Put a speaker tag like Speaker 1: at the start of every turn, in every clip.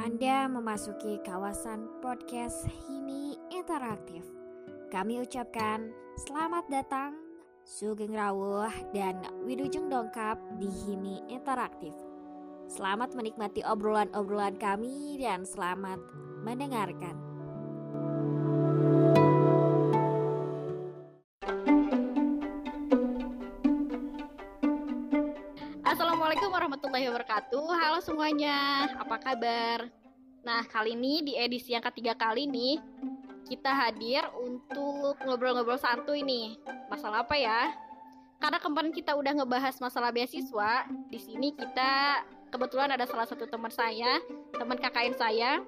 Speaker 1: Anda memasuki kawasan podcast Himi Interaktif. Kami ucapkan selamat datang, Sugeng Rawuh, dan Widujeng Dongkap di Himi Interaktif. Selamat menikmati obrolan-obrolan kami dan selamat mendengarkan.
Speaker 2: Halo semuanya, apa kabar? Nah, kali ini di edisi yang ketiga kali nih kita hadir untuk ngobrol-ngobrol santuy nih. Masalah apa ya? Karena kemarin kita udah ngebahas masalah beasiswa, di sini kita kebetulan ada salah satu teman saya, teman KKN saya.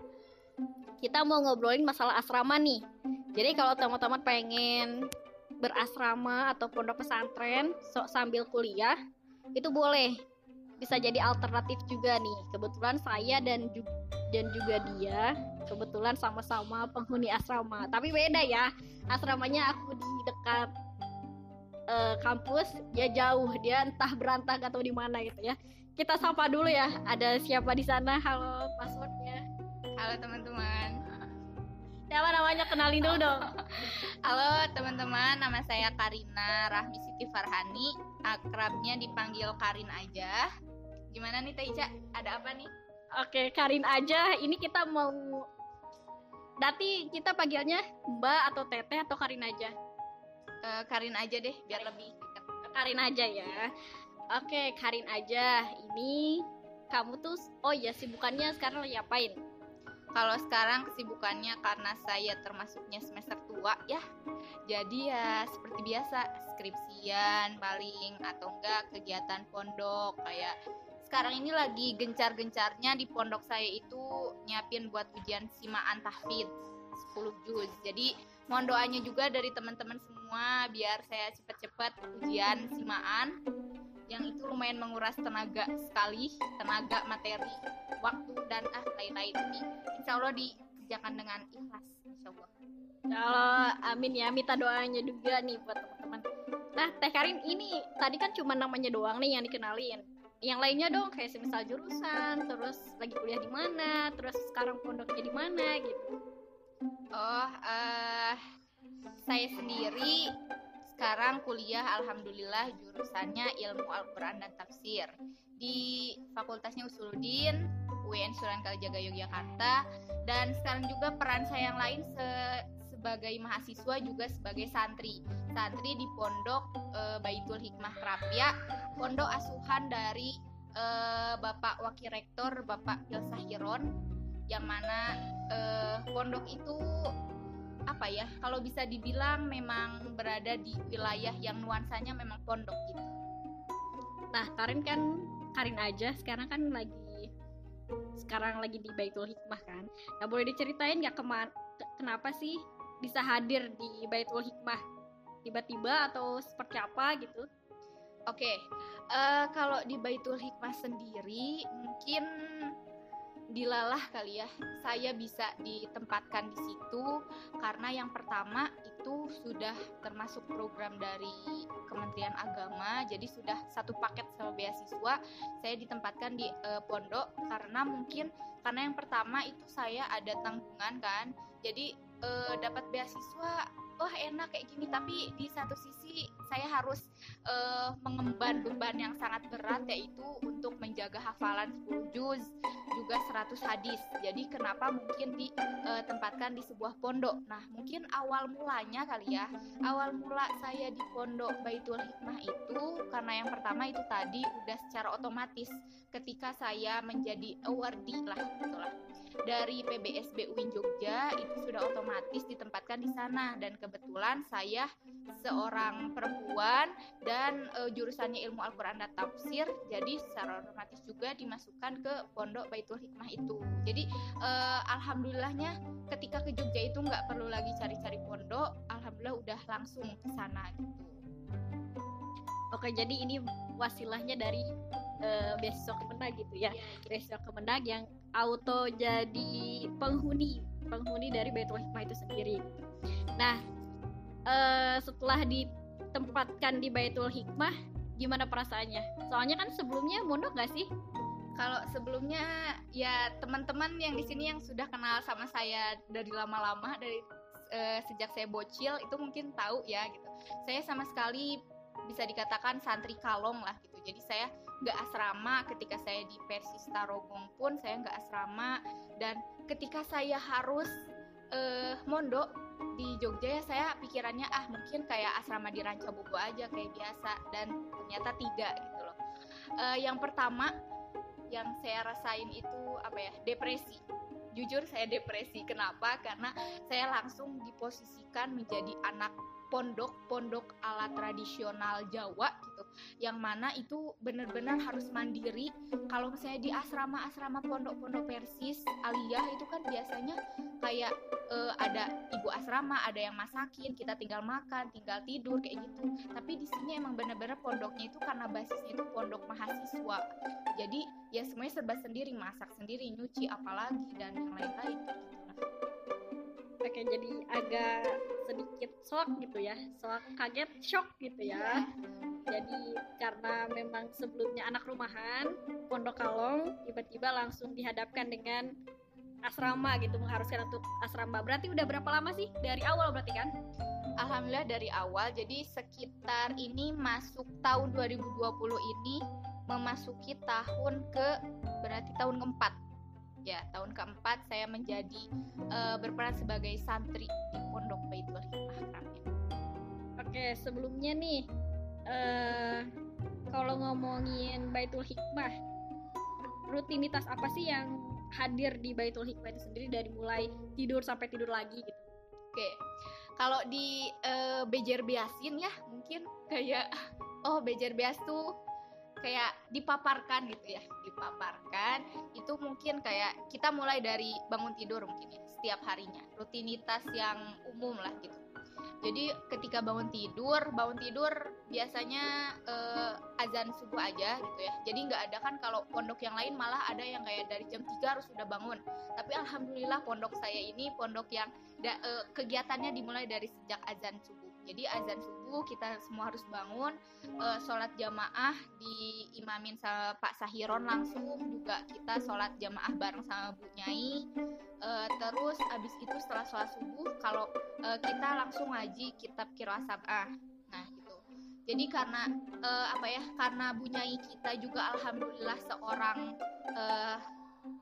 Speaker 2: Kita mau ngobrolin masalah asrama nih. Jadi kalau teman-teman pengen berasrama atau pondok pesantren so, sambil kuliah, itu boleh bisa jadi alternatif juga nih. Kebetulan saya dan ju dan juga dia kebetulan sama-sama penghuni asrama. Tapi beda ya asramanya aku di dekat uh, kampus ya jauh. Dia entah berantak atau di mana gitu ya. Kita sapa dulu ya ada siapa di sana? Halo passwordnya.
Speaker 3: Halo teman-teman.
Speaker 2: Siapa namanya kenalin dulu dong.
Speaker 3: Halo teman-teman. Nama saya Karina Rahmi Siti Farhani. Akrabnya dipanggil Karin aja gimana nih Teh Ica? Ada apa nih?
Speaker 2: Oke Karin aja. Ini kita mau Dati kita panggilnya Mbak atau Teteh atau Karin aja?
Speaker 3: Uh, Karin aja deh biar Karin. lebih
Speaker 2: Karin aja ya. Oke Karin aja. Ini kamu tuh oh ya sibukannya sekarang lagi apain
Speaker 3: kalau sekarang kesibukannya karena saya termasuknya semester tua ya. Jadi ya seperti biasa skripsian paling atau enggak kegiatan pondok kayak sekarang ini lagi gencar-gencarnya di pondok saya itu nyiapin buat ujian simaan tahfidz 10 juz. Jadi mohon doanya juga dari teman-teman semua biar saya cepat-cepat ujian simaan yang itu lumayan menguras tenaga sekali tenaga materi waktu dan ah lain-lain. Insya Allah dikerjakan dengan ikhlas insya Allah.
Speaker 2: Kalau amin ya. Minta doanya juga nih buat teman-teman. Nah Teh Karin ini tadi kan cuma namanya doang nih yang dikenalin yang lainnya dong kayak semisal jurusan terus lagi kuliah di mana terus sekarang pondoknya di mana gitu.
Speaker 3: Oh uh, saya sendiri sekarang kuliah alhamdulillah jurusannya ilmu Al-Quran dan Tafsir di Fakultasnya Usuluddin UIN Sunan Kalijaga Yogyakarta. Dan sekarang juga peran saya yang lain se sebagai mahasiswa juga sebagai santri. Santri di pondok e, Baitul Hikmah Krapia pondok asuhan dari e, Bapak Wakil Rektor Bapak Pilsah Hiron yang mana e, pondok itu apa ya kalau bisa dibilang memang berada di wilayah yang nuansanya memang pondok gitu.
Speaker 2: Nah Karin kan Karin aja sekarang kan lagi sekarang lagi di Baitul Hikmah kan. Nah boleh diceritain nggak ke mana kenapa sih bisa hadir di Baitul Hikmah tiba-tiba atau seperti apa gitu?
Speaker 3: Oke, okay. uh, eh, kalau di Baitul Hikmah sendiri mungkin dilalah kali ya. Saya bisa ditempatkan di situ karena yang pertama itu sudah termasuk program dari Kementerian Agama. Jadi sudah satu paket sama beasiswa. Saya ditempatkan di uh, pondok karena mungkin karena yang pertama itu saya ada tanggungan kan. Jadi uh, dapat beasiswa wah enak kayak gini. Tapi di satu sisi saya harus uh, mengemban beban yang sangat berat yaitu untuk menjaga hafalan 10 juz juga 100 hadis. Jadi kenapa mungkin ditempatkan eh, di sebuah pondok? Nah mungkin awal mulanya kali ya. Awal mula saya di pondok Baitul Hikmah itu karena yang pertama itu tadi udah secara otomatis ketika saya menjadi awardee lah itulah dari PBSB UIN Jogja itu sudah otomatis ditempatkan di sana dan kebetulan saya seorang perempuan dan e, jurusannya ilmu Al-Qur'an dan tafsir jadi secara otomatis juga dimasukkan ke Pondok Baitul Hikmah itu. Jadi e, alhamdulillahnya ketika ke Jogja itu nggak perlu lagi cari-cari pondok, alhamdulillah udah langsung ke sana gitu.
Speaker 2: Oke, jadi ini wasilahnya dari uh, beasiswa Kemendag gitu ya. ya beasiswa Kemendag yang auto jadi penghuni penghuni dari Baitul Hikmah itu sendiri. Nah, uh, setelah ditempatkan di Baitul Hikmah, gimana perasaannya? Soalnya kan sebelumnya mondok gak sih?
Speaker 3: kalau sebelumnya ya teman-teman yang di sini yang sudah kenal sama saya dari lama-lama dari uh, sejak saya bocil itu mungkin tahu ya gitu. Saya sama sekali bisa dikatakan santri kalong lah gitu. Jadi saya nggak asrama. Ketika saya di Persis Tarogong pun saya nggak asrama. Dan ketika saya harus uh, mondok di Jogja ya saya pikirannya ah mungkin kayak asrama di Ranca Buku aja kayak biasa. Dan ternyata tidak gitu loh. Uh, yang pertama yang saya rasain itu apa ya depresi. Jujur saya depresi. Kenapa? Karena saya langsung diposisikan menjadi anak pondok-pondok ala tradisional Jawa yang mana itu benar-benar harus mandiri. Kalau misalnya di asrama-asrama pondok-pondok Persis aliyah itu kan biasanya kayak uh, ada ibu asrama ada yang masakin kita tinggal makan tinggal tidur kayak gitu. Tapi di sini emang benar-benar pondoknya itu karena basisnya itu pondok mahasiswa. Jadi ya semuanya serba sendiri masak sendiri nyuci apalagi dan yang lain-lain
Speaker 2: Oke, jadi agak sedikit shock gitu ya, shock, kaget, shock gitu ya. Jadi karena memang sebelumnya anak rumahan, Pondok Kalong, tiba-tiba langsung dihadapkan dengan asrama gitu, mengharuskan untuk asrama. Berarti udah berapa lama sih dari awal berarti kan?
Speaker 3: Alhamdulillah dari awal, jadi sekitar ini masuk tahun 2020 ini memasuki tahun ke berarti tahun keempat ya tahun keempat saya menjadi uh, berperan sebagai santri di Pondok Baitul Hikmah
Speaker 2: Oke sebelumnya nih uh, kalau ngomongin Baitul Hikmah rutinitas apa sih yang hadir di Baitul Hikmah itu sendiri dari mulai tidur sampai tidur lagi gitu?
Speaker 3: Oke kalau di uh, Bejer Biasin ya mungkin kayak oh Bejer Bias tuh kayak dipaparkan gitu ya dipaparkan. Itu mungkin kayak kita mulai dari bangun tidur mungkin ya setiap harinya. Rutinitas yang umum lah gitu jadi ketika bangun tidur bangun tidur biasanya uh, azan subuh aja gitu ya. Jadi nggak ada kan kalau pondok yang lain malah ada yang kayak dari jam 3 harus sudah bangun. Tapi alhamdulillah pondok saya ini pondok yang da, uh, kegiatannya dimulai dari sejak azan subuh jadi azan subuh kita semua harus bangun uh, sholat jamaah diimamin sama Pak Sahiron langsung juga kita sholat jamaah bareng sama Bu Nyai. Uh, terus abis itu setelah sholat subuh kalau uh, kita langsung ngaji kitab kiro sabah. Nah gitu. Jadi karena uh, apa ya karena Bu Nyai kita juga alhamdulillah seorang uh,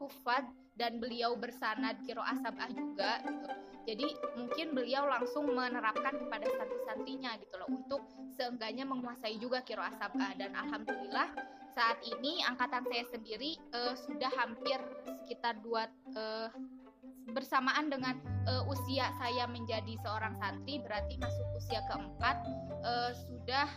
Speaker 3: hufad dan beliau bersanad kiro asabah juga gitu jadi mungkin beliau langsung menerapkan kepada santri-santrinya gitu loh untuk seenggaknya menguasai juga kiro asabah dan alhamdulillah saat ini angkatan saya sendiri uh, sudah hampir sekitar dua uh, bersamaan dengan uh, usia saya menjadi seorang santri berarti masuk usia keempat uh, sudah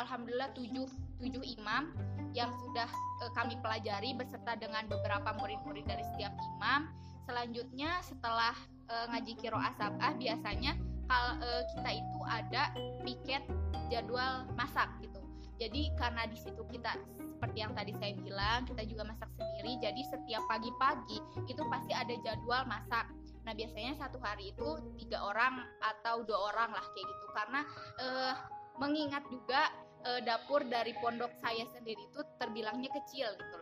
Speaker 3: alhamdulillah tujuh tujuh imam yang sudah uh, kami pelajari beserta dengan beberapa murid-murid dari setiap imam. Selanjutnya setelah uh, ngaji kiro asabah biasanya kalau uh, kita itu ada piket jadwal masak gitu. Jadi karena di situ kita seperti yang tadi saya bilang kita juga masak sendiri. Jadi setiap pagi-pagi itu pasti ada jadwal masak. Nah biasanya satu hari itu tiga orang atau dua orang lah kayak gitu karena uh, mengingat juga uh, dapur dari pondok saya sendiri itu terbilangnya kecil gitu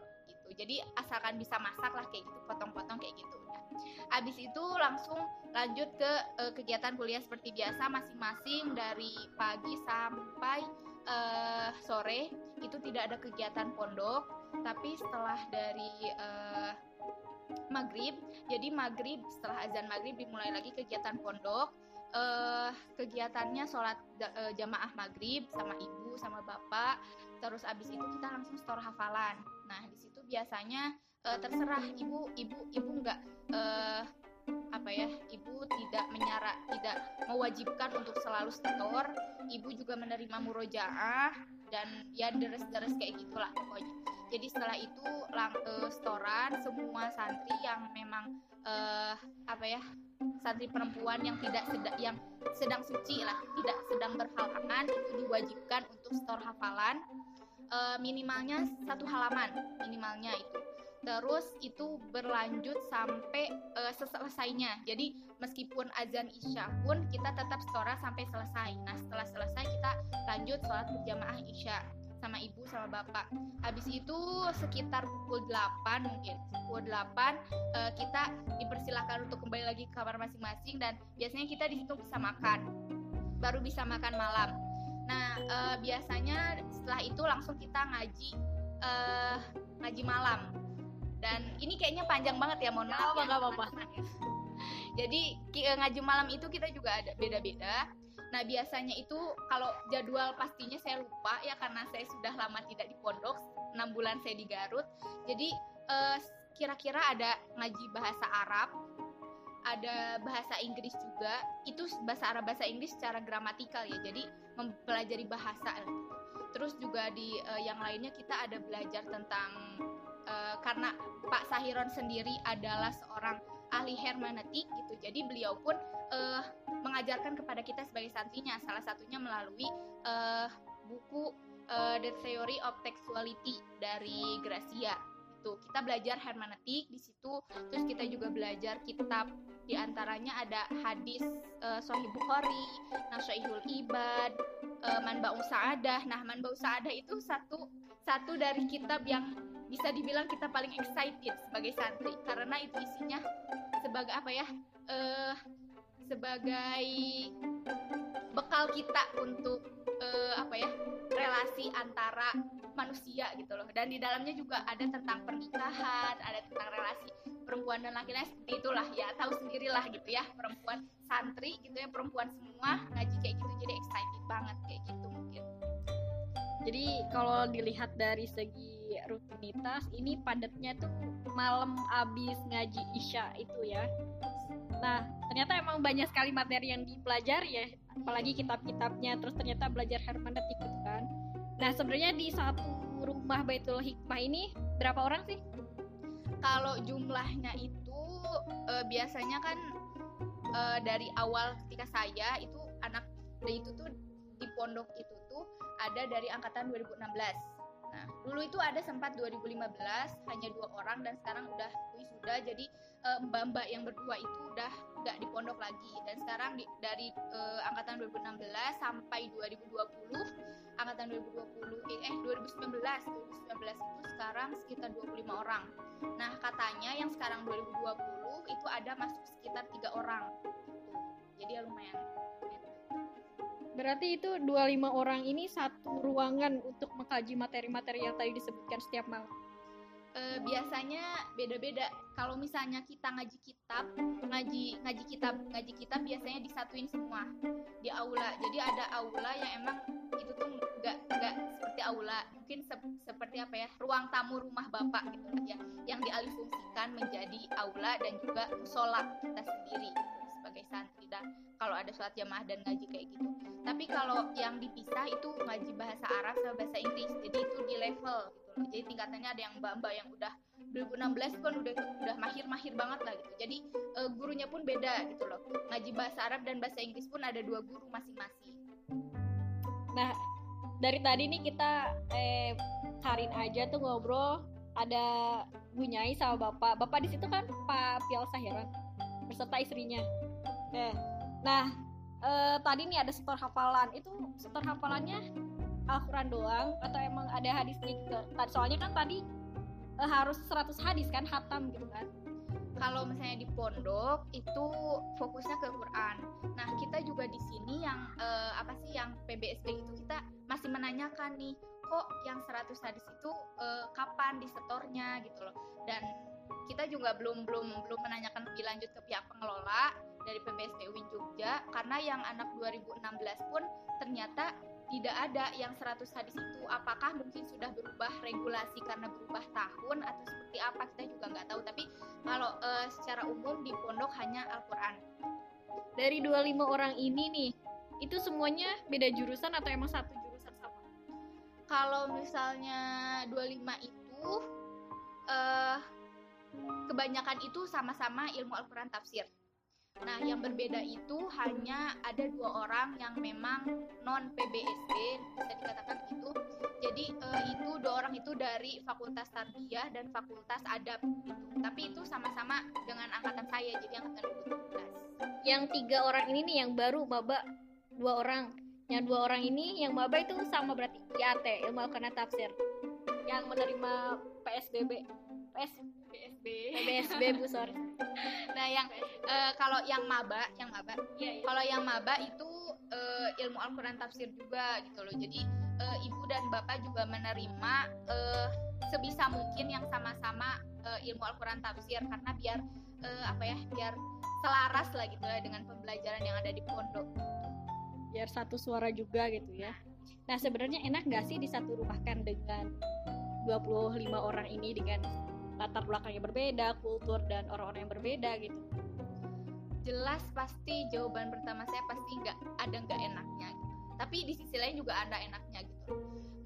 Speaker 3: gitu. Jadi asalkan bisa masak lah kayak gitu potong-potong kayak gitu. Habis itu langsung lanjut ke uh, kegiatan kuliah seperti biasa masing-masing dari pagi sampai uh, sore itu tidak ada kegiatan pondok tapi setelah dari uh, maghrib jadi maghrib setelah azan maghrib dimulai lagi kegiatan pondok uh, kegiatannya sholat uh, jamaah maghrib sama ibu sama bapak terus abis itu kita langsung store hafalan. Nah di situ biasanya uh, terserah ibu ibu ibu nggak uh, apa ya ibu tidak menyarak tidak mewajibkan untuk selalu setor ibu juga menerima murojaah dan ya deres-deres kayak gitulah pokoknya. Jadi setelah itu lang uh, setoran semua santri yang memang uh, apa ya santri perempuan yang tidak sedang yang sedang suci lah tidak sedang berhalangan itu diwajibkan untuk setor hafalan uh, minimalnya satu halaman minimalnya itu terus itu berlanjut sampai uh, selesainya jadi meskipun azan isya pun kita tetap stora sampai selesai nah setelah selesai kita lanjut sholat berjamaah isya sama ibu sama bapak. Habis itu sekitar pukul 8 mungkin pukul 8 uh, kita dipersilahkan untuk kembali lagi ke kamar masing-masing dan biasanya kita di situ bisa makan. Baru bisa makan malam. Nah, uh, biasanya setelah itu langsung kita ngaji uh, ngaji malam. Dan ini kayaknya panjang banget ya, mohon maaf.
Speaker 2: Gak apa-apa.
Speaker 3: Jadi ngaji malam itu kita juga ada beda-beda Nah biasanya itu kalau jadwal pastinya saya lupa ya karena saya sudah lama tidak di pondok, 6 bulan saya di Garut. Jadi kira eh, kira-kira ada ngaji bahasa Arab, ada bahasa Inggris juga. Itu bahasa Arab bahasa Inggris secara gramatikal ya. Jadi mempelajari bahasa. Terus juga di uh, yang lainnya kita ada belajar tentang uh, karena Pak Sahiron sendiri adalah seorang ahli hermeneutik gitu. Jadi beliau pun uh, mengajarkan kepada kita sebagai santrinya salah satunya melalui uh, buku uh, The Theory of Textuality dari Gracia itu kita belajar hermeneutik di situ terus kita juga belajar kitab di antaranya ada hadis uh, Sahih Bukhari, Nasaihul Ibad, uh, Manba'u Sa'adah. Nah, Manba'u Sa'adah itu satu satu dari kitab yang bisa dibilang kita paling excited sebagai santri karena itu isinya sebagai apa ya? Uh, sebagai bekal kita untuk uh, apa ya relasi antara manusia gitu loh dan di dalamnya juga ada tentang pernikahan ada tentang relasi perempuan dan laki-laki seperti itulah ya tahu sendirilah gitu ya perempuan santri gitu ya perempuan semua ngaji kayak gitu jadi excited banget kayak gitu mungkin
Speaker 2: jadi kalau dilihat dari segi rutinitas ini padatnya tuh malam abis ngaji isya itu ya Nah, ternyata emang banyak sekali materi yang dipelajari ya, apalagi kitab-kitabnya. Terus ternyata belajar hermeneutik gitu kan. Nah, sebenarnya di satu rumah Baitul Hikmah ini berapa orang sih?
Speaker 3: Kalau jumlahnya itu e, biasanya kan e, dari awal ketika saya itu anak itu tuh di pondok itu tuh ada dari angkatan 2016 Nah, dulu itu ada sempat 2015 hanya dua orang dan sekarang udah wisuda jadi uh, mbak-mbak yang berdua itu udah nggak di pondok lagi dan sekarang di, dari uh, angkatan 2016 sampai 2020 angkatan 2020 eh 2019 2019 itu sekarang sekitar 25 orang. Nah, katanya yang sekarang 2020 itu ada masuk sekitar tiga orang. Jadi ya lumayan
Speaker 2: Berarti itu 25 orang ini satu ruangan untuk mengkaji materi-materi yang tadi disebutkan setiap malam.
Speaker 3: E, biasanya beda-beda. Kalau misalnya kita ngaji kitab, ngaji ngaji kitab, ngaji kitab biasanya disatuin semua di aula. Jadi ada aula yang emang itu tuh nggak nggak seperti aula, mungkin se seperti apa ya, ruang tamu rumah bapak gitu ya, yang dialihfungsikan menjadi aula dan juga musola kita sendiri sebagai santri. Dan kalau ada sholat jamaah dan ngaji kayak gitu. Tapi kalau yang dipisah itu ngaji bahasa Arab sama bahasa Inggris. Jadi itu di level gitu loh. Jadi tingkatannya ada yang mbak-mbak yang udah 2016 kan udah udah mahir-mahir banget lah gitu jadi e, gurunya pun beda gitu loh ngaji bahasa Arab dan bahasa Inggris pun ada dua guru masing-masing
Speaker 2: nah dari tadi nih kita eh Karin aja tuh ngobrol ada Bu Nyai sama Bapak. Bapak di situ kan Pak Pial Sahiran beserta istrinya. Oke. Nah, eh, tadi nih ada setor hafalan. Itu setor hafalannya Al-Quran doang atau emang ada hadisnya juga? Soalnya kan tadi eh, harus 100 hadis kan hatam gitu kan.
Speaker 3: Kalau misalnya di pondok itu fokusnya ke Quran. Nah, kita juga di sini yang eh, apa sih yang PBSB itu kita masih menanyakan nih, kok yang 100 hadis itu eh, kapan disetornya gitu loh. Dan kita juga belum belum belum menanyakan lebih lanjut ke pihak pengelola dari PBSD UIN Jogja karena yang anak 2016 pun ternyata tidak ada yang 100 hadis itu apakah mungkin sudah berubah regulasi karena berubah tahun atau seperti apa kita juga nggak tahu. Tapi kalau uh, secara umum di pondok hanya Al-Quran.
Speaker 2: Dari 25 orang ini nih itu semuanya beda jurusan atau emang satu jurusan sama?
Speaker 3: Kalau misalnya 25 itu uh, kebanyakan itu sama-sama ilmu Al-Quran tafsir Nah, yang berbeda itu hanya ada dua orang yang memang non PBSD, bisa dikatakan gitu. Jadi uh, itu dua orang itu dari Fakultas Tarbiyah dan Fakultas Adab gitu. Tapi itu sama-sama dengan angkatan saya, jadi angkatan 2017.
Speaker 2: Yang tiga orang ini nih yang baru, Baba, dua orang. yang dua orang ini yang maba itu sama berarti IAT ilmu al tafsir yang menerima PSBB PS
Speaker 3: PSB
Speaker 2: PSB bu sorry.
Speaker 3: Nah yang uh, kalau yang maba yang maba
Speaker 2: iya, iya.
Speaker 3: kalau yang maba itu uh, ilmu Al-Quran tafsir juga gitu loh. Jadi uh, ibu dan bapak juga menerima uh, sebisa mungkin yang sama-sama uh, ilmu Al-Quran tafsir. Karena biar uh, apa ya biar selaras lah gitu lah dengan pembelajaran yang ada di pondok.
Speaker 2: Biar satu suara juga gitu ya. Nah sebenarnya enak nggak sih disatu rumahkan dengan 25 orang ini dengan latar belakang yang berbeda kultur dan orang-orang yang berbeda gitu.
Speaker 3: Jelas pasti jawaban pertama saya pasti nggak ada nggak enaknya gitu. tapi di sisi lain juga ada enaknya gitu.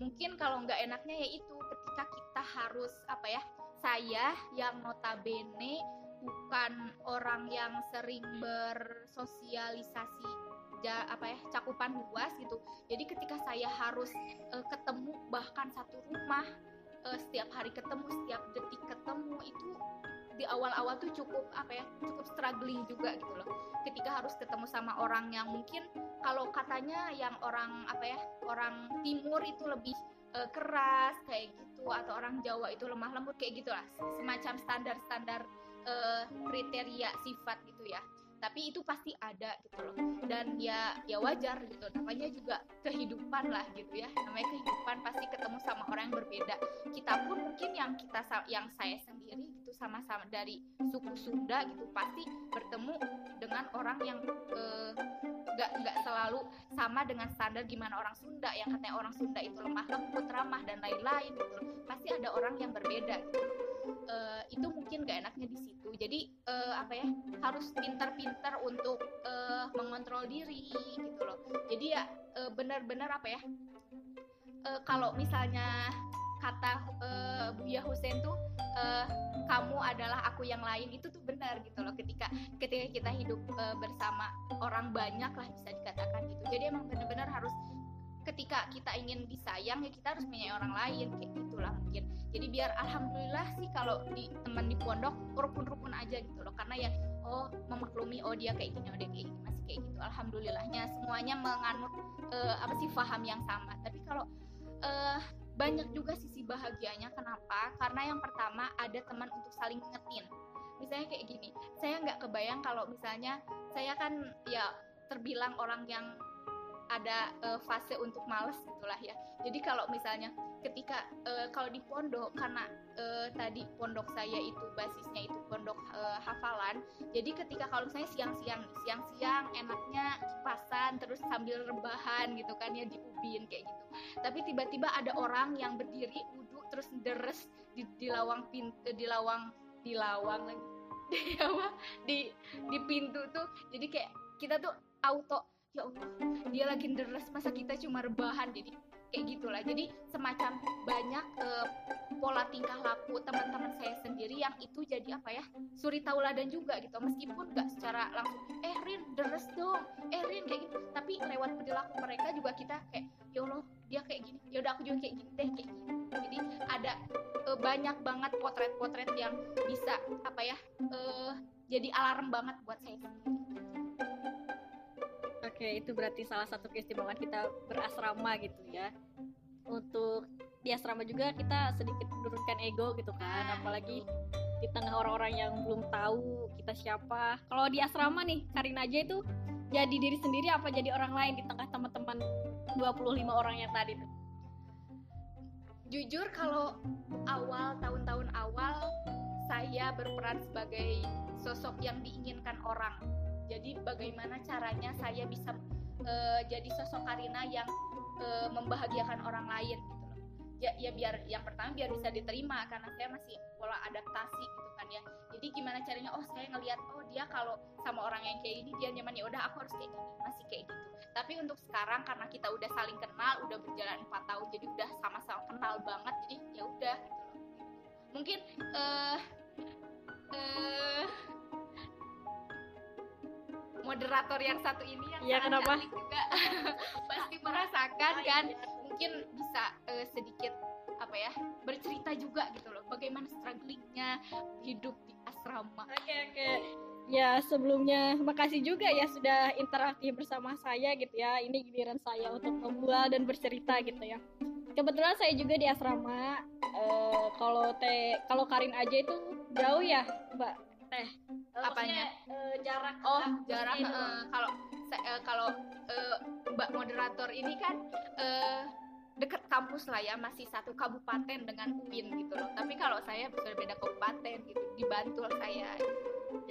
Speaker 3: Mungkin kalau nggak enaknya yaitu ketika kita harus apa ya saya yang notabene bukan orang yang sering bersosialisasi ja, apa ya cakupan luas gitu. Jadi ketika saya harus uh, ketemu bahkan satu rumah uh, setiap hari ketemu setiap detik ketemu itu di awal-awal tuh cukup apa ya cukup struggling juga gitu loh. Ketika harus ketemu sama orang yang mungkin kalau katanya yang orang apa ya orang timur itu lebih uh, keras kayak gitu atau orang Jawa itu lemah lembut kayak gitulah. Semacam standar-standar uh, kriteria sifat gitu ya tapi itu pasti ada gitu loh. Dan ya ya wajar gitu. Namanya juga kehidupan lah gitu ya. Namanya kehidupan pasti ketemu sama orang yang berbeda. Kita pun mungkin yang kita yang saya sendiri gitu sama-sama dari suku Sunda gitu pasti bertemu dengan orang yang eh, uh, nggak selalu sama dengan standar gimana orang Sunda. Yang katanya orang Sunda itu lemah lembut ramah dan lain-lain gitu pasti ada orang yang berbeda gitu uh, itu mungkin gak enaknya di situ. Jadi uh, apa ya harus pintar-pintar untuk uh, mengontrol diri gitu loh. Jadi ya uh, benar-benar apa ya uh, kalau misalnya kata uh, Buya tuh uh, kamu adalah aku yang lain itu tuh benar gitu loh. Ketika ketika kita hidup uh, bersama orang banyak lah bisa dikatakan gitu. Jadi emang benar-benar harus ketika kita ingin disayang ya kita harus menyayangi orang lain kayak gitulah mungkin jadi biar alhamdulillah sih kalau di teman di pondok rukun-rukun aja gitu loh. Karena ya oh memaklumi oh dia kayak gini oh dia kayak gini masih kayak gitu. Alhamdulillahnya semuanya menganut uh, apa sih paham yang sama. Tapi kalau uh, banyak juga sisi bahagianya. Kenapa? Karena yang pertama ada teman untuk saling ngetin misalnya kayak gini saya nggak kebayang kalau misalnya saya kan ya terbilang orang yang ada uh, fase untuk males gitulah ya. Jadi kalau misalnya ketika uh, kalau di pondok karena uh, tadi pondok saya itu basisnya itu pondok uh, hafalan. Jadi ketika kalau misalnya siang-siang siang-siang enaknya kipasan terus sambil rebahan gitu kan ya di ubin kayak gitu. Tapi tiba-tiba ada orang yang berdiri wudhu terus deres di, di lawang pintu di lawang di lawang lagi di apa di di pintu tuh jadi kayak kita tuh auto ya Allah dia lagi deres masa kita cuma rebahan jadi kayak gitulah. Jadi semacam banyak uh, pola tingkah laku teman-teman saya sendiri yang itu jadi apa ya suri tauladan juga gitu. Meskipun nggak secara langsung eh Rin deres dong. Eh Rin kayak gitu. Tapi lewat perilaku mereka juga kita kayak ya Allah dia kayak gini. Ya udah aku juga kayak gini deh kayak gini jadi ada uh, banyak banget potret-potret yang bisa apa ya uh, jadi alarm banget buat saya sendiri
Speaker 2: Oke, itu berarti salah satu keistimewaan kita berasrama gitu ya. Untuk di asrama juga kita sedikit menurunkan ego gitu kan, apalagi di tengah orang-orang yang belum tahu kita siapa. Kalau di asrama nih, Karin aja itu jadi diri sendiri apa jadi orang lain di tengah teman-teman 25 orang yang tadi tuh?
Speaker 3: Jujur kalau awal tahun-tahun awal saya berperan sebagai sosok yang diinginkan orang jadi bagaimana caranya saya bisa uh, jadi sosok Karina yang uh, membahagiakan orang lain gitu loh. Ya, ya biar yang pertama biar bisa diterima karena saya masih pola adaptasi gitu kan ya. Jadi gimana caranya? Oh saya ngelihat oh dia kalau sama orang yang kayak ini dia nyaman ya udah aku harus kayak gini masih kayak gitu. Tapi untuk sekarang karena kita udah saling kenal udah berjalan empat tahun jadi udah sama-sama kenal banget jadi ya udah gitu loh. Mungkin uh, moderator yang satu ini yang
Speaker 2: ya, kenapa?
Speaker 3: juga pasti merasakan kan mungkin bisa uh, sedikit apa ya bercerita juga gitu loh bagaimana strugglingnya hidup di asrama.
Speaker 2: Oke oke. Ya sebelumnya makasih juga ya sudah interaktif bersama saya gitu ya. Ini giliran saya untuk membual dan bercerita gitu ya. Kebetulan saya juga di asrama. Eh, kalau teh kalau Karin aja itu jauh ya, Mbak Teh. Eh,
Speaker 3: Apanya?
Speaker 2: maksudnya, eh, jarak
Speaker 3: Oh, jarak kalau eh, kalau eh, Mbak moderator ini kan eh, deket kampus lah ya, masih satu kabupaten dengan UIN gitu loh. Tapi kalau saya sudah beda kabupaten gitu, di Bantul saya.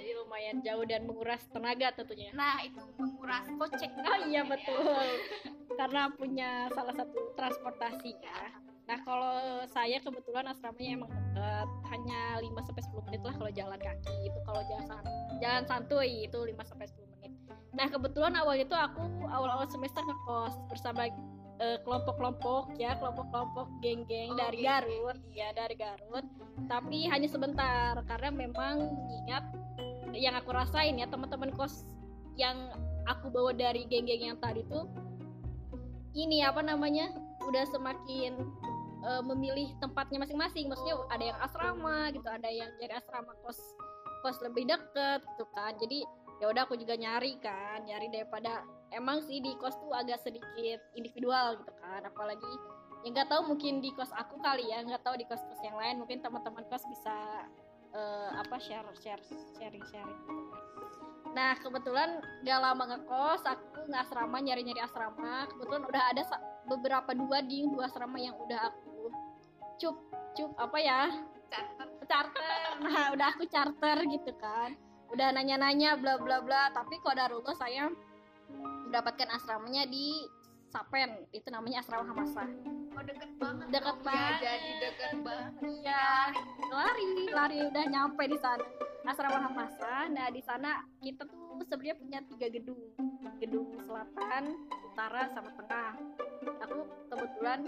Speaker 2: Jadi lumayan jauh dan menguras tenaga tentunya.
Speaker 3: Nah, itu menguras kocek.
Speaker 2: Oh iya betul. Karena punya salah satu transportasi ya. Nah, kalau saya kebetulan asramanya emang dekat, hanya 5 sampai 10 menit lah kalau jalan kaki. Itu kalau jalan jalan santuy itu 5 sampai 10 menit. Nah, kebetulan awal itu aku awal-awal semester ngekos bersama eh, kelompok-kelompok ya, kelompok-kelompok geng-geng
Speaker 3: Oh,
Speaker 2: dari
Speaker 3: geng-geng.
Speaker 2: Garut, iya dari Garut. Tapi hanya sebentar karena memang mengingat yang aku rasain ya teman-teman kos yang aku bawa dari geng-geng yang tadi tuh ini apa namanya udah semakin eh, memilih tempatnya masing-masing. Maksudnya ada yang asrama gitu ada yang jadi asrama kos kos lebih deket gitu kan. Jadi ya udah aku juga nyari kan nyari daripada emang sih di kos tuh agak sedikit individual gitu kan. Apalagi yang nggak tahu mungkin di kos aku kali ya nggak tahu di kos kos yang lain. Mungkin teman-teman kos bisa eh, apa share share sharing sharing. Gitu. Nah kebetulan gak lama ngekos aku nggak asrama nyari nyari asrama. Kebetulan udah ada beberapa dua di dua asrama yang udah aku cup cup apa ya?
Speaker 3: Catat.
Speaker 2: charter. Nah udah aku charter gitu kan. Udah nanya-nanya bla bla bla. Tapi kodarullah saya mendapatkan asramanya di Sapen. Itu namanya asrama Hamasa
Speaker 3: Oh, deket banget.
Speaker 2: Deket
Speaker 3: dong,
Speaker 2: banget.
Speaker 3: Ya, jadi deket banget.
Speaker 2: iya lari lari. Udah nyampe di sana. Asrama Hamasa nah di sana kita tuh sebenarnya punya tiga gedung gedung selatan utara sama tengah. Aku kebetulan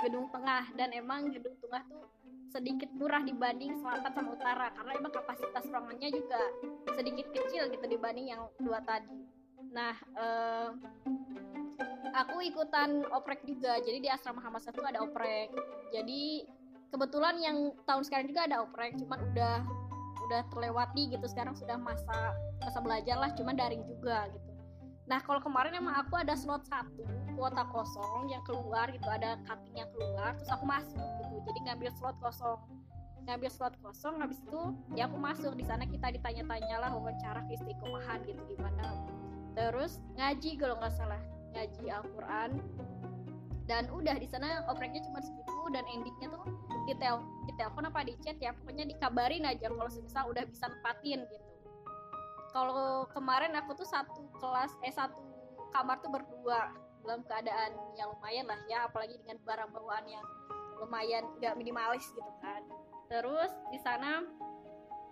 Speaker 2: gedung tengah dan emang gedung tengah tuh sedikit murah dibanding selatan sama utara karena emang kapasitas ruangannya juga sedikit kecil gitu dibanding yang dua tadi. Nah eh, aku ikutan oprek juga jadi di asrama Hamasa tuh ada oprek. Jadi kebetulan yang tahun sekarang juga ada oprek cuman udah udah terlewati gitu. Sekarang sudah masa masa belajar lah cuman daring juga gitu nah kalau kemarin emang aku ada slot satu kuota kosong yang keluar gitu ada cutting yang keluar terus aku masuk gitu. Jadi ngambil slot kosong. Ngambil slot kosong habis itu ya aku masuk. Di sana kita ditanya-tanya lah wawancara keistiqomahan gitu gimana. Terus ngaji kalau nggak salah ngaji Al-Quran. Dan udah di sana opreknya cuma segitu dan endingnya tuh di tel di telepon apa di chat ya. Pokoknya dikabarin aja kalau semisal udah bisa nempatin gitu kalau kemarin aku tuh satu kelas eh satu kamar tuh berdua dalam keadaan yang lumayan lah ya apalagi dengan barang bawaan yang lumayan nggak minimalis gitu kan. Terus di sana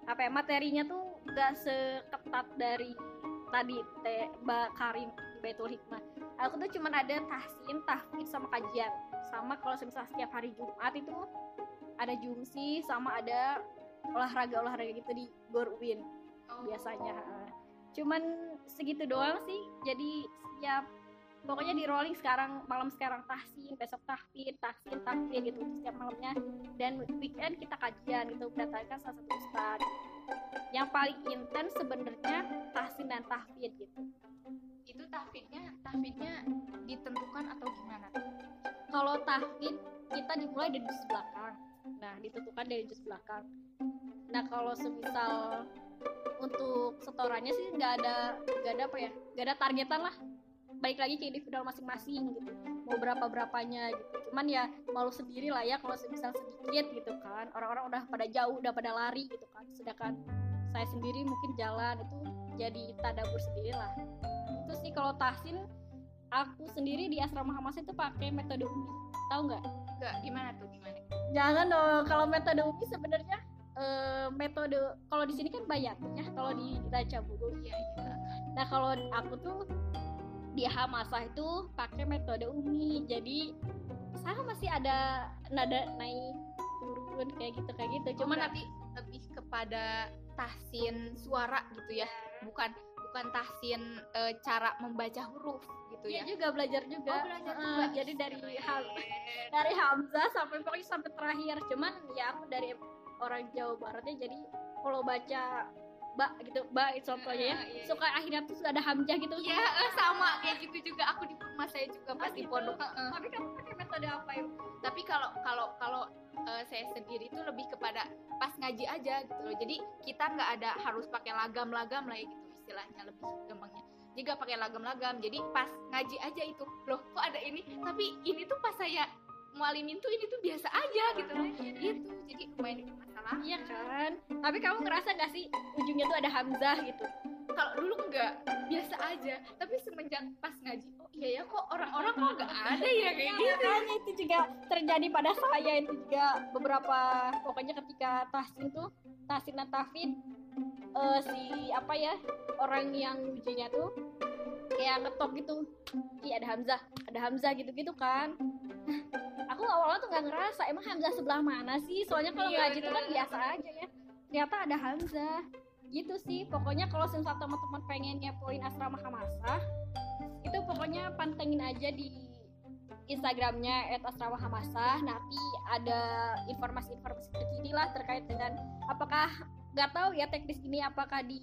Speaker 2: apa ya, materinya tuh nggak seketat dari tadi teh Mbak Karin di Baitul Hikmah. Aku tuh cuman ada tahsin, tahfidz sama kajian. Sama kalau semisal setiap hari Jumat itu ada jumsi sama ada olahraga-olahraga gitu di Gor Uin
Speaker 3: Oh.
Speaker 2: biasanya cuman segitu doang sih. Jadi setiap pokoknya di rolling sekarang malam sekarang tahsin besok tahfidz tahsin tahfidz gitu setiap malamnya. Dan weekend kita kajian gitu mendatangkan salah satu ustad yang paling intens sebenarnya tahsin dan tahfidz gitu.
Speaker 3: Itu tahfidnya, tahfidnya ditentukan atau gimana?
Speaker 2: kalau tahfidz kita dimulai dari belakang nah ditentukan dari juz belakang. Nah kalau semisal untuk setorannya sih nggak ada nggak ada apa ya nggak ada targetan lah. Balik lagi ke individual masing-masing gitu. Mau berapa berapanya gitu. Cuman ya malu sendiri lah ya kalau semisal sedikit gitu kan. Orang-orang udah pada jauh udah pada lari gitu kan. Sedangkan saya sendiri mungkin jalan itu jadi tadabur sendiri lah. Itu sih kalau tahsin aku sendiri di asrama Hamas itu pakai metode umi. Tahu nggak
Speaker 3: Enggak, gimana tuh gimana?
Speaker 2: jangan dong kalau metode umi sebenarnya eh, metode kalau di sini kan bayat ya kalau di Raja Bogor
Speaker 3: Iya, iya.
Speaker 2: nah kalau aku tuh di Hamasa itu pakai metode umi jadi sama masih ada nada naik turun kayak gitu kayak gitu
Speaker 3: Cuman
Speaker 2: cuman
Speaker 3: tapi lebih kepada tahsin suara gitu ya, bukan bukan tahsin eh, cara membaca huruf gitu
Speaker 2: Iya
Speaker 3: ya.
Speaker 2: juga belajar juga.
Speaker 3: Oh, belajar juga.
Speaker 2: jadi dari. Ham- dari Hamzah sampai pokoknya sampai terakhir. Cuman ya aku dari orang Jawa Baratnya jadi kalau baca ba gitu ba itu contohnya ya
Speaker 3: Ah, iya,
Speaker 2: suka akhirnya tuh sudah ada hamzah gitu
Speaker 3: Iya, eh, sama kayak gitu juga aku di rumah saya juga pas di
Speaker 2: gitu.
Speaker 3: pondok.
Speaker 2: Tapi kamu pakai metode apa ya
Speaker 3: Tapi kalau kalau kalau eh, saya sendiri itu lebih kepada pas ngaji aja gitu loh. Jadi kita nggak ada harus pakai lagam-lagam lah ya gitu istilahnya lebih gampangnya. Jika pakai lagam-lagam, jadi pas ngaji aja itu loh kok ada ini. Tapi ini tuh pas saya mualimin tuh ini tuh biasa aja gitu loh. Gitu. Jadi lumayan bikin masalah.
Speaker 2: iya kan tapi kamu ngerasa gak sih ujungnya tuh ada hamzah gitu
Speaker 3: Kalau dulu enggak biasa aja, tapi semenjak pas ngaji, oh iya ya kok orang-orang kok nggak ada ya kayak gitu.
Speaker 2: Makanya itu juga terjadi pada saya itu juga beberapa pokoknya ketika tahsin tuh tahsin dan tahfid eh, si apa ya orang yang ujinya tuh kayak ngetok gitu. Iya ada hamzah ada hamzah gitu gitu kan. Aku awalnya tuh nggak ngerasa emang hamzah sebelah mana sih? Soalnya kalau
Speaker 3: Iya,
Speaker 2: ngaji tuh kan biasa aja ya. Ternyata ada hamzah gitu sih. Pokoknya kalau misal teman-teman pengen ngepoin asrama hamasa itu pokoknya pantengin aja di Instagramnya @asramahamasa nanti ada informasi-informasi terkini lah terkait dengan apakah nggak tahu ya teknis ini apakah di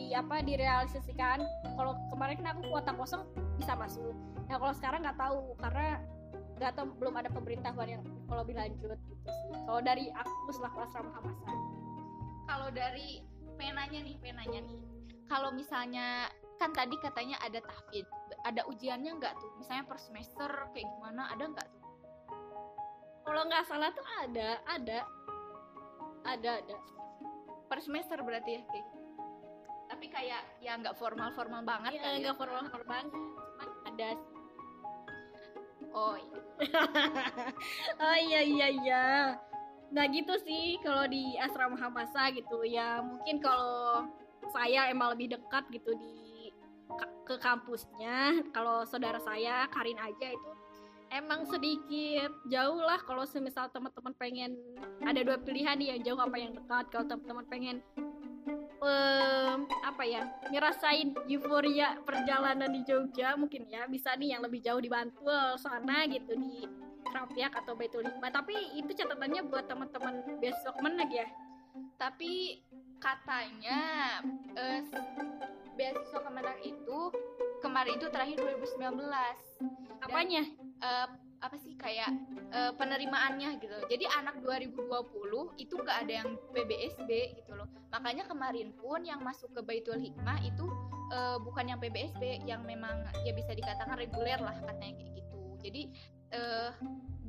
Speaker 2: di apa direalisasikan. Kalau kemarin kan aku kuota kosong bisa masuk. Nah kalau sekarang nggak tahu karena nggak tahu belum ada pemberitahuan yang kalau lebih lanjut gitu sih. Kalau dari aku selaku asrama hamasa
Speaker 3: kalau dari penanya nih penanya nih. Kalau misalnya kan tadi katanya ada tahfidz ada ujiannya nggak tuh? Misalnya per semester kayak gimana ada nggak tuh?
Speaker 2: Kalau nggak salah tuh ada ada. Ada ada
Speaker 3: per semester berarti ya kayak gitu. tapi kayak ya nggak formal formal banget
Speaker 2: Iya,
Speaker 3: ya.
Speaker 2: nggak formal formal banget cuman ada
Speaker 3: oh iya.
Speaker 2: oh iya iya iya nah gitu sih kalau di asrama Hamasa gitu ya mungkin kalau saya emang lebih dekat gitu di ke kampusnya kalau saudara saya Karin aja itu emang sedikit. Jauh lah kalau semisal teman-teman pengen ada dua pilihan nih yang jauh apa yang dekat. Kalau teman-teman pengen em, apa ya ngerasain euforia perjalanan di Jogja mungkin ya. Bisa nih yang lebih jauh di Bantul sana gitu di Trapiak atau Hikmah tapi itu catatannya buat teman-teman besok meneg ya.
Speaker 3: Tapi katanya eh, beasiswa Kemenang itu kemarin itu terakhir 2019
Speaker 2: apanya
Speaker 3: eh, apa sih kayak eh, penerimaannya gitu. Jadi anak 2020 itu nggak ada yang PBSB gitu loh. Makanya kemarin pun yang masuk ke Baitul Hikmah itu eh, bukan yang PBSB, yang memang ya bisa dikatakan reguler lah katanya kayak gitu. Jadi eh,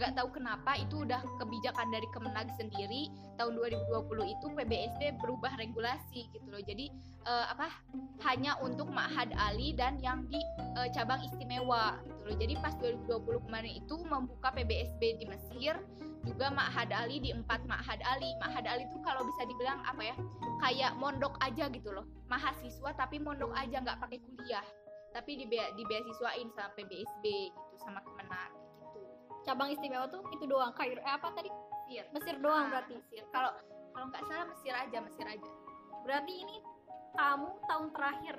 Speaker 3: nggak tahu kenapa itu udah kebijakan dari Kemenag sendiri tahun 2020 itu PBSB berubah regulasi gitu loh. Jadi eh, apa hanya untuk Ma'had Ali dan yang di eh, cabang istimewa gitu loh. Jadi pas 2020 kemarin itu membuka PBSB di Mesir, juga Ma'had Ali di empat Ma'had Ali. Ma'had Ali itu kalau bisa dibilang apa ya? Kayak mondok aja gitu loh. Mahasiswa tapi mondok aja nggak pakai kuliah. Tapi di di beasiswain sama PBSB gitu sama Kemenag.
Speaker 2: Cabang istimewa tuh itu doang Kairo eh, apa tadi
Speaker 3: Mesir.
Speaker 2: Mesir doang
Speaker 3: Ah,
Speaker 2: berarti
Speaker 3: Mesir. Kalau kalau nggak salah Mesir aja, Mesir aja.
Speaker 2: berarti ini kamu tahun terakhir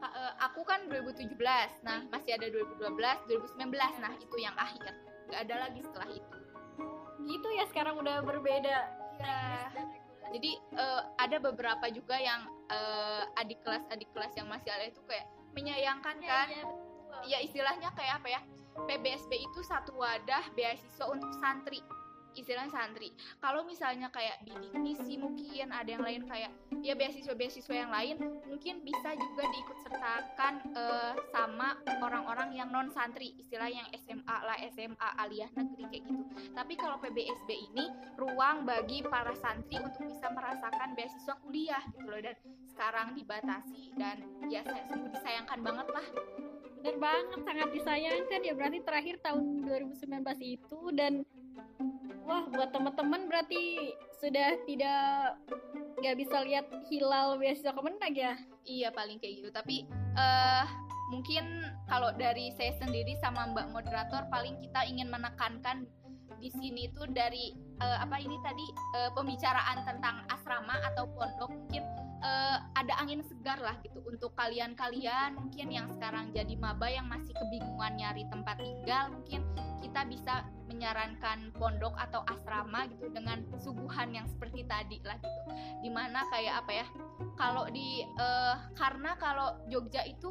Speaker 3: eh, aku kan 2017, nah masih ada 2012, 2019, nah itu yang akhir. Nggak ada lagi setelah itu.
Speaker 2: gitu ya sekarang udah berbeda
Speaker 3: Ya. Jadi eh, ada beberapa juga yang eh, adik kelas adik kelas yang masih ada itu kayak menyayangkan kan? Ya istilahnya kayak apa ya? PBSB itu satu wadah beasiswa untuk santri. Istilahnya santri. Kalau misalnya kayak bidik misi mungkin ada yang lain kayak ya beasiswa-beasiswa yang lain mungkin bisa juga diikut sertakan eh, sama orang-orang yang non santri, istilah yang SMA lah, SMA aliyah negeri kayak gitu. Tapi kalau PBSB ini ruang bagi para santri untuk bisa merasakan beasiswa kuliah gitu loh dan sekarang dibatasi dan ya saya sungguh disayangkan banget lah
Speaker 2: bener banget sangat disayangkan ya. Berarti terakhir tahun 2019 itu dan wah buat teman-teman berarti sudah tidak nggak bisa lihat hilal beasiswa kemenag ya?
Speaker 3: Iya paling kayak gitu. Tapi eh mungkin kalau dari saya sendiri sama Mbak moderator paling kita ingin menekankan di sini tuh dari eh, apa ini tadi eh, pembicaraan tentang asrama atau pondok. Mungkin eh, ada angin segar lah gitu untuk kalian-kalian. Mungkin yang sekarang jadi maba yang masih kebingungan nyari tempat tinggal mungkin kita bisa menyarankan pondok atau asrama gitu dengan suguhan yang seperti tadi lah gitu. Di mana kayak apa ya kalau di uh, karena kalau Jogja itu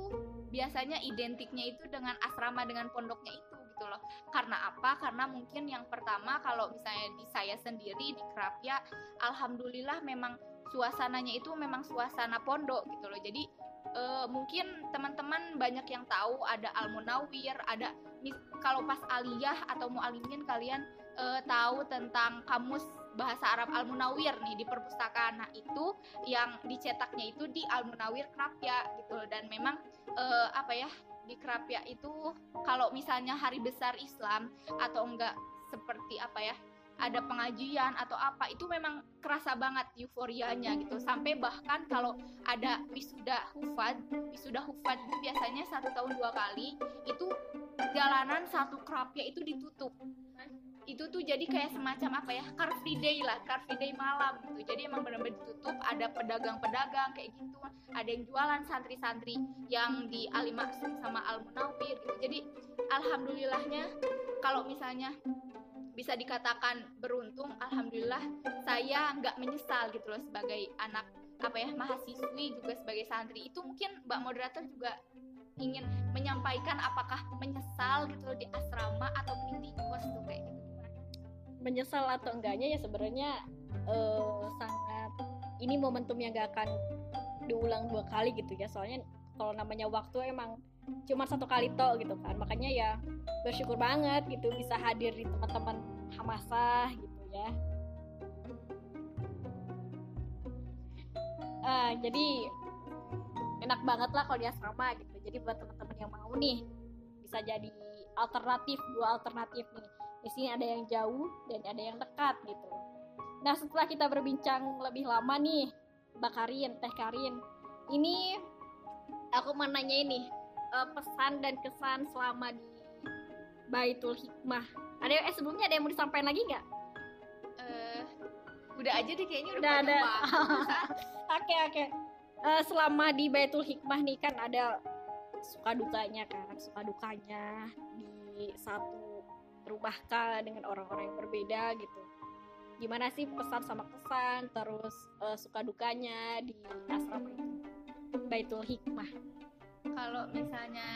Speaker 3: biasanya identiknya itu dengan asrama dengan pondoknya itu gitu loh. Karena apa? Karena mungkin yang pertama kalau misalnya di saya sendiri di Krapya alhamdulillah memang suasananya itu memang suasana pondok gitu loh jadi uh, mungkin teman-teman banyak yang tahu ada Al Munawir, ada kalau pas aliyah atau mualimin kalian uh, tahu tentang kamus bahasa Arab Al Munawir nih di perpustakaan. Nah, itu yang dicetaknya itu di Al Munawir Krapya gitu loh. dan memang uh, apa ya? di Krapya itu kalau misalnya hari besar Islam atau enggak seperti apa ya ada pengajian atau apa itu memang kerasa banget euforianya gitu. Sampai bahkan kalau ada wisuda hufad wisuda hufad itu biasanya satu tahun dua kali itu jalanan satu kerapnya itu ditutup. Itu tuh jadi kayak semacam apa ya car free day lah car free day malam gitu. Jadi emang benar-benar ditutup ada pedagang-pedagang kayak gitu ada yang jualan santri-santri yang di Alimaksum sama Al Munawir gitu. Jadi alhamdulillahnya kalau misalnya bisa dikatakan beruntung alhamdulillah saya nggak menyesal gitu loh sebagai anak apa ya mahasiswi juga sebagai santri. Itu mungkin mbak moderator juga ingin menyampaikan apakah menyesal gitu loh di asrama atau mending di kos tuh kayak gitu.
Speaker 2: Menyesal atau enggaknya ya sebenarnya uh, sangat ini momentum yang gak akan diulang dua kali gitu ya. Soalnya kalau namanya waktu emang cuma satu kali toh gitu kan. Makanya ya bersyukur banget gitu bisa hadir di teman-teman Hamasah gitu ya. Uh, jadi enak banget lah kalau di asrama gitu. Jadi buat teman-teman yang mau nih bisa jadi alternatif dua alternatif nih. Di sini ada yang jauh dan ada yang dekat gitu. Nah setelah kita berbincang lebih lama nih Mbak Karin Teh Karin ini aku mau nanya ini uh, pesan dan kesan selama di Baitul Hikmah. Ada eh sebelumnya ada yang mau disampaikan lagi nggak?
Speaker 3: Uh, udah aja deh kayaknya udah,
Speaker 2: udah ada. Oke oke. Uh, selama di Baitul Hikmah nih kan ada suka dukanya kan, suka dukanya di satu rumah kah dengan orang-orang yang berbeda gitu. Gimana sih pesan sama kesan, terus uh, suka dukanya di asrama itu? Baitul Hikmah
Speaker 3: kalau misalnya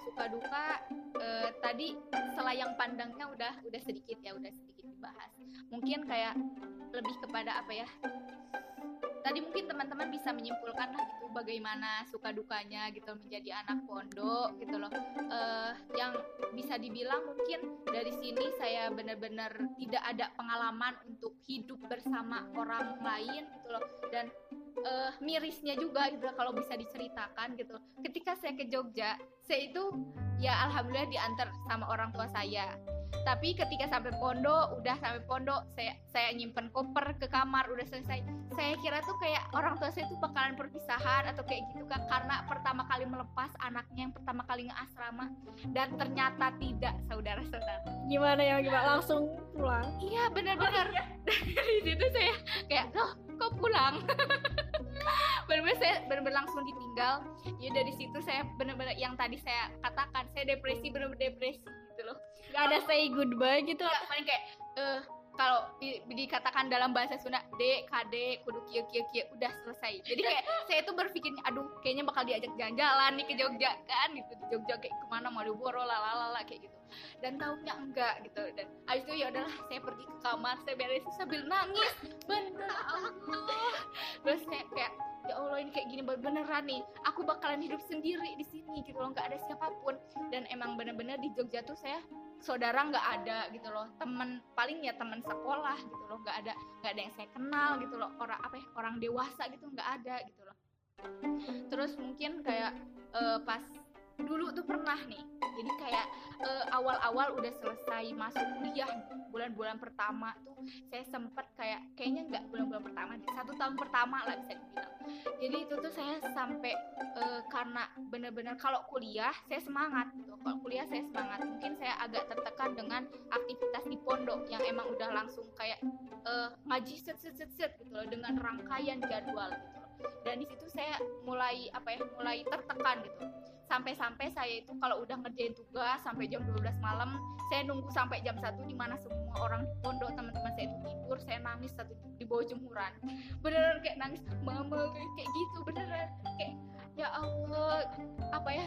Speaker 3: suka duka eh, tadi selayang pandangnya udah udah sedikit ya udah sedikit dibahas. Mungkin kayak lebih kepada apa ya? Tadi mungkin teman-teman bisa menyimpulkan lah gitu bagaimana suka dukanya gitu menjadi anak pondok gitu loh. Uh, yang bisa dibilang mungkin dari sini saya benar-benar tidak ada pengalaman untuk hidup bersama orang lain gitu loh. Dan uh, mirisnya juga gitu kalau bisa diceritakan gitu. Ketika saya ke Jogja saya itu ya alhamdulillah diantar sama orang tua saya. Tapi ketika sampai pondok udah sampai pondok saya saya nyimpen koper ke kamar udah selesai. Saya kira tuh kayak orang tua saya tuh bakalan perpisahan atau kayak gitu kan karena pertama kali melepas anaknya yang pertama kali ngeasrama. Dan ternyata tidak saudara-saudara.
Speaker 2: Gimana ya gimana? Langsung pulang?
Speaker 3: Iya benar-benar. Oh, iya. dari situ saya kayak loh kok pulang. Benar-benar saya benar-benar langsung ditinggal. Ya dari situ saya benar-benar yang tadi saya katakan saya depresi benar-benar depresi gitu loh.
Speaker 2: Nggak ada say goodbye gitu.
Speaker 3: Ya, paling kayak uh, kalau di, dikatakan dalam bahasa Sunda D KD kudu kio kio kio udah selesai. Jadi kayak saya itu berpikirnya aduh kayaknya bakal diajak jalan-jalan nih ke Jogja kan gitu. Di Jogja kayak ke mana Malioboro lalala kayak gitu. Dan tahunya enggak gitu. Dan habis itu ya udahlah saya pergi ke kamar saya beresin sambil nangis. Bener Allah. Terus saya kayak ya Allah ini kayak gini beneran nih. Aku bakalan hidup sendiri di sini gitu loh nggak ada siapa pun. Dan emang bener-bener di Jogja tuh saya saudara nggak ada gitu loh. Temen paling ya temen sekolah gitu loh. Nggak ada nggak ada yang saya kenal gitu loh. Orang apa ya orang dewasa gitu nggak ada gitu loh. Terus mungkin kayak uh, pas dulu tuh pernah nih. Jadi kayak uh, awal-awal udah selesai masuk kuliah bulan-bulan pertama tuh saya sempet kayak kayaknya nggak bulan-bulan pertama nih satu tahun pertama lah bisa dibilang. Jadi itu tuh saya sampai uh, karena bener-bener kalau kuliah saya semangat gitu. Kalau kuliah saya semangat. Mungkin saya agak tertekan dengan aktivitas di pondok yang emang udah langsung kayak uh, ngaji set set set set gitu loh dengan rangkaian jadwal gitu loh. Dan di situ saya mulai apa ya mulai tertekan gitu sampai-sampai saya itu kalau udah ngerjain tugas sampai jam 12 malam saya nunggu sampai jam satu di mana semua orang pondok teman-teman saya itu tidur saya nangis satu di bawah jemuran. Beneran kayak nangis mama kayak gitu beneran. Kayak ya Allah apa ya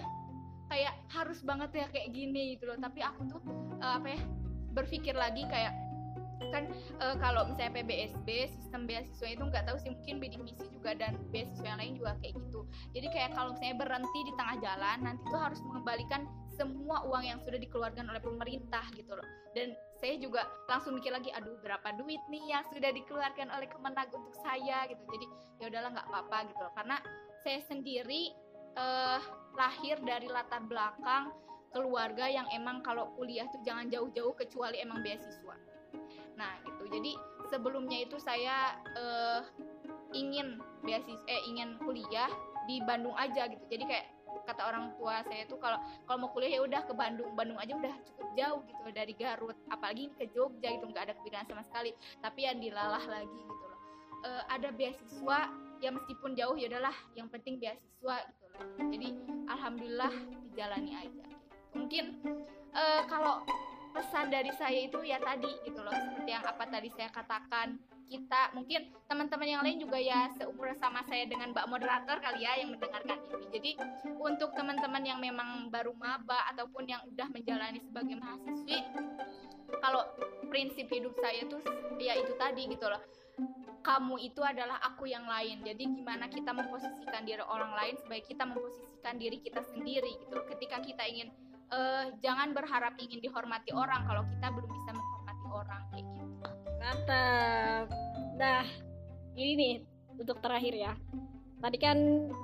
Speaker 3: kayak harus banget ya kayak gini gitu loh. Tapi aku tuh uh, apa ya berpikir lagi kayak kan uh, kalau misalnya PBSB sistem beasiswa itu nggak tahu sih mungkin bidik juga dan beasiswa yang lain juga kayak gitu. Jadi kayak kalau misalnya berhenti di tengah jalan nanti tuh harus mengembalikan semua uang yang sudah dikeluarkan oleh pemerintah gitu loh. Dan saya juga langsung mikir lagi aduh berapa duit nih yang sudah dikeluarkan oleh Kemenag untuk saya? gitu. Jadi ya udahlah nggak apa-apa gitu loh. Karena saya sendiri uh, lahir dari latar belakang keluarga yang emang kalau kuliah tuh jangan jauh-jauh kecuali emang beasiswa nah gitu. Jadi sebelumnya itu saya uh, ingin beasiswa eh ingin kuliah di Bandung aja gitu. Jadi kayak kata orang tua saya tuh kalau kalau mau kuliah ya udah ke Bandung. Bandung aja udah cukup jauh gitu dari Garut. Apalagi ke Jogja gitu. Nggak ada kepikiran sama sekali. Tapi yang dilalah lagi gitu loh. E, ada beasiswa ya meskipun jauh ya udahlah. Yang penting beasiswa gitu loh. Jadi alhamdulillah dijalani aja gitu. mungkin e, kalau pesan dari saya itu ya tadi gitu loh seperti yang apa tadi saya katakan kita mungkin teman-teman yang lain juga ya seumur sama saya dengan Mbak moderator kali ya yang mendengarkan ini. Jadi untuk teman-teman yang memang baru maba ataupun yang udah menjalani sebagai mahasiswi kalau prinsip hidup saya tuh ya itu tadi gitu loh. Kamu itu adalah aku yang lain. Jadi gimana kita memposisikan diri orang lain sebaik kita memposisikan diri kita sendiri gitu. Ketika kita ingin uh, jangan berharap ingin dihormati orang kalau kita belum bisa menghormati orang kayak gitu.
Speaker 2: Mantap. Nah ini nih untuk terakhir ya. Tadi kan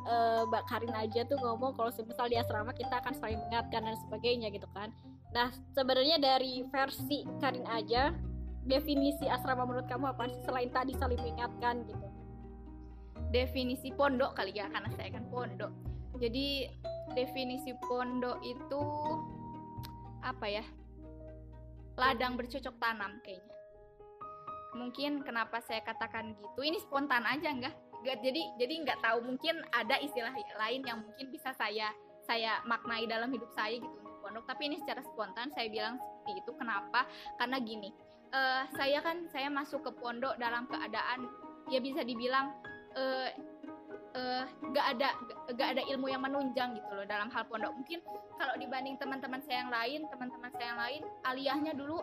Speaker 2: uh, Mbak Karin aja tuh ngomong kalau semisal di asrama kita akan saling mengingatkan dan sebagainya gitu kan. Nah sebenarnya dari versi Karin aja definisi asrama menurut kamu apa sih selain tadi saling mengingatkan gitu?
Speaker 3: Definisi pondok kali ya karena saya kan pondok. Jadi definisi pondok itu apa ya? Ladang bercocok tanam kayaknya. Mungkin kenapa saya katakan gitu? Ini spontan aja enggak? Jadi jadi nggak tahu. Mungkin ada istilah lain yang mungkin bisa saya saya maknai dalam hidup saya gitu untuk pondok. Tapi ini secara spontan saya bilang seperti itu. Kenapa? Karena gini uh, saya kan saya masuk ke pondok dalam keadaan ya bisa dibilang uh, uh, gak ada gak ada ilmu yang menunjang gitu loh dalam hal pondok. Mungkin kalau dibanding teman-teman saya yang lain teman-teman saya yang lain aliyahnya dulu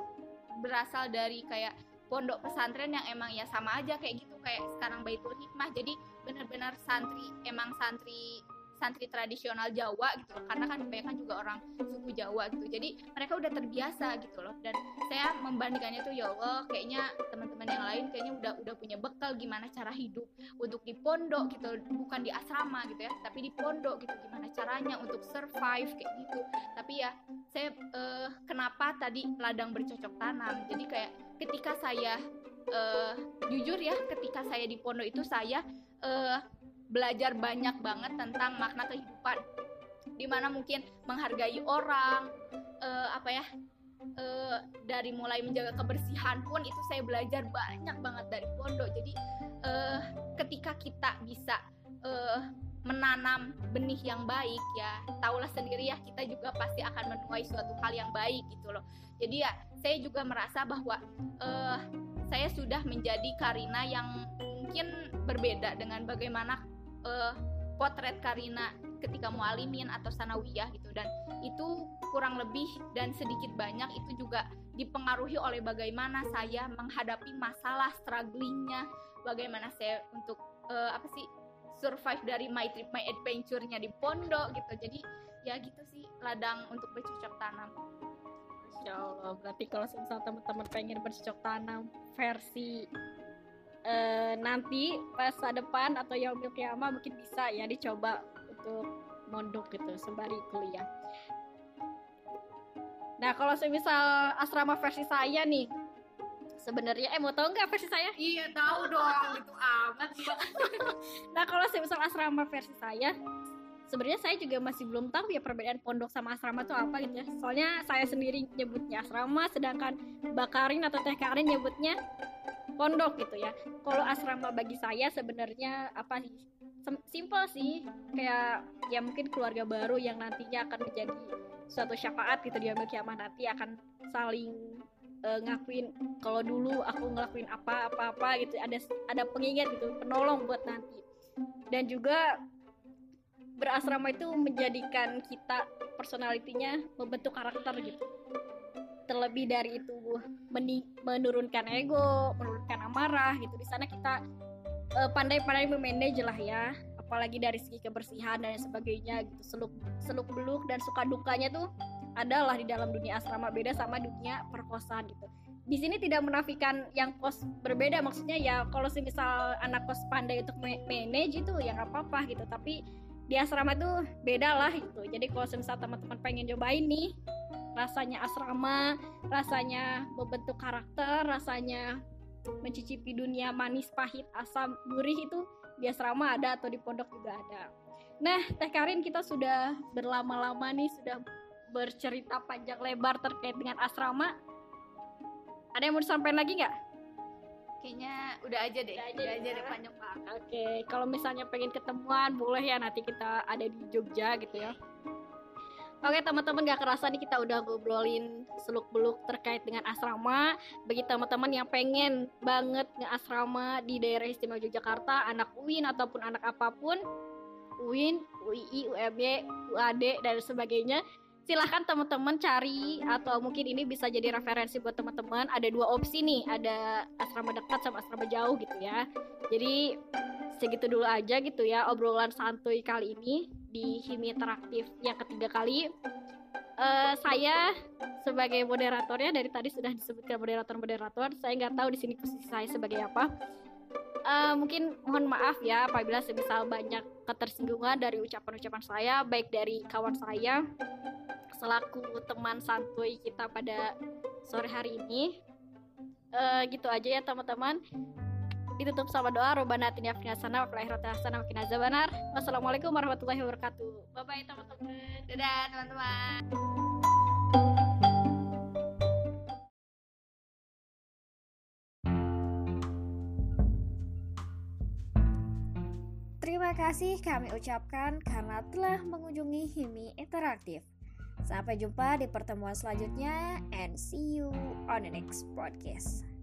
Speaker 3: berasal dari kayak pondok pesantren yang emang ya sama aja kayak gitu kayak sekarang Baitul Hikmah. Jadi benar-benar santri emang santri santri tradisional Jawa gitu loh. Karena kan kebanyakan juga orang suku Jawa gitu. Jadi mereka udah terbiasa gitu loh. Dan saya membandingkannya tuh ya Allah kayaknya teman-teman yang lain kayaknya udah udah punya bekal gimana cara hidup untuk di pondok gitu. Bukan di asrama gitu ya tapi di pondok gitu. Gimana caranya untuk survive kayak gitu. Tapi ya saya uh, kenapa tadi ladang bercocok tanam? Jadi kayak ketika saya uh, jujur ya ketika saya di pondok itu saya uh, belajar banyak banget tentang makna kehidupan. Di mana mungkin menghargai orang uh, apa ya uh, dari mulai menjaga kebersihan pun itu saya belajar banyak banget dari pondok. Jadi uh, ketika kita bisa uh, menanam benih yang baik ya tahulah sendiri ya kita juga pasti akan menuai suatu hal yang baik gitu loh. Jadi ya saya juga merasa bahwa uh, saya sudah menjadi Karina yang mungkin berbeda dengan bagaimana uh, potret Karina ketika mualimin atau sanawiyah gitu. Dan itu kurang lebih dan sedikit banyak itu juga dipengaruhi oleh bagaimana saya menghadapi masalah strugglingnya. Bagaimana saya untuk uh, apa sih survive dari my trip my adventure-nya di pondok gitu. Jadi ya gitu sih ladang untuk bercocok tanam.
Speaker 2: Ya Allah, berarti kalau misal teman-teman pengen bercocok tanam versi uh, nanti masa depan atau yaumil kiamah mungkin bisa ya dicoba untuk mondok gitu sembari kuliah. Nah kalau semisal asrama versi saya nih, sebenarnya eh mau tahu nggak versi saya?
Speaker 3: Iya tahu dong itu amat.
Speaker 2: nah kalau semisal asrama versi saya, sebenarnya saya juga masih belum tahu ya perbedaan pondok sama asrama itu apa gitu ya. Soalnya saya sendiri nyebutnya asrama, sedangkan Bakarin atau Teh Karin nyebutnya pondok gitu ya. Kalau asrama bagi saya sebenarnya apa sih? Simple sih, kayak ya mungkin keluarga baru yang nantinya akan menjadi suatu syafaat gitu di kiamah nanti akan saling uh, ngakuin kalau dulu aku ngelakuin apa apa apa gitu ada ada pengingat gitu penolong buat nanti dan juga berasrama itu menjadikan kita personalitinya membentuk karakter gitu terlebih dari itu menurunkan ego menurunkan amarah gitu. Di sana kita uh, pandai-pandai memanage lah ya. Apalagi dari segi kebersihan dan sebagainya gitu. Seluk seluk beluk dan suka dukanya tuh adalah di dalam dunia asrama. Beda sama dunia perkosaan gitu. Di sini tidak menafikan yang kos berbeda. Maksudnya ya kalau misal anak kos pandai untuk manage itu ya nggak apa-apa gitu. Tapi di asrama itu beda lah gitu. Jadi kalau misal teman-teman pengen cobain nih rasanya asrama rasanya membentuk karakter rasanya mencicipi dunia manis pahit asam gurih itu di asrama ada atau di pondok juga ada nah teh Karin kita sudah berlama-lama nih sudah bercerita panjang lebar terkait dengan asrama ada yang mau disampaikan lagi nggak
Speaker 3: kayaknya udah aja deh udah aja, udah aja deh ya. panjang banget
Speaker 2: oke okay. kalau misalnya pengen ketemuan boleh ya nanti kita ada di Jogja gitu ya Oke teman-teman gak kerasa nih kita udah ngobrolin seluk-beluk terkait dengan asrama. Bagi teman-teman yang pengen banget nge-asrama di daerah istimewa Yogyakarta Anak UIN ataupun anak apa pun UIN, UII, UMY, UAD dan sebagainya silahkan teman-teman cari atau mungkin ini bisa jadi referensi buat teman-teman. Ada dua opsi nih ada asrama dekat sama asrama jauh gitu ya. Jadi segitu dulu aja gitu ya obrolan santuy kali ini di Himi Interaktif yang ketiga kali uh, saya sebagai moderatornya dari tadi sudah disebutkan moderator-moderator saya nggak tahu di sini posisi saya sebagai apa uh, mungkin mohon maaf ya apabila semisal banyak ketersinggungan dari ucapan-ucapan saya baik dari kawan saya selaku teman santuy kita pada sore hari ini. Uh, gitu aja ya teman-teman. Ditutup sama doa Robana atina fina sana wa fil akhirati hasanah. Wassalamualaikum warahmatullahi wabarakatuh. Bye bye teman-teman.
Speaker 3: Dadah teman-teman.
Speaker 1: Terima kasih kami ucapkan karena telah mengunjungi Himi Interaktif. Sampai jumpa di pertemuan selanjutnya and see you on the next podcast.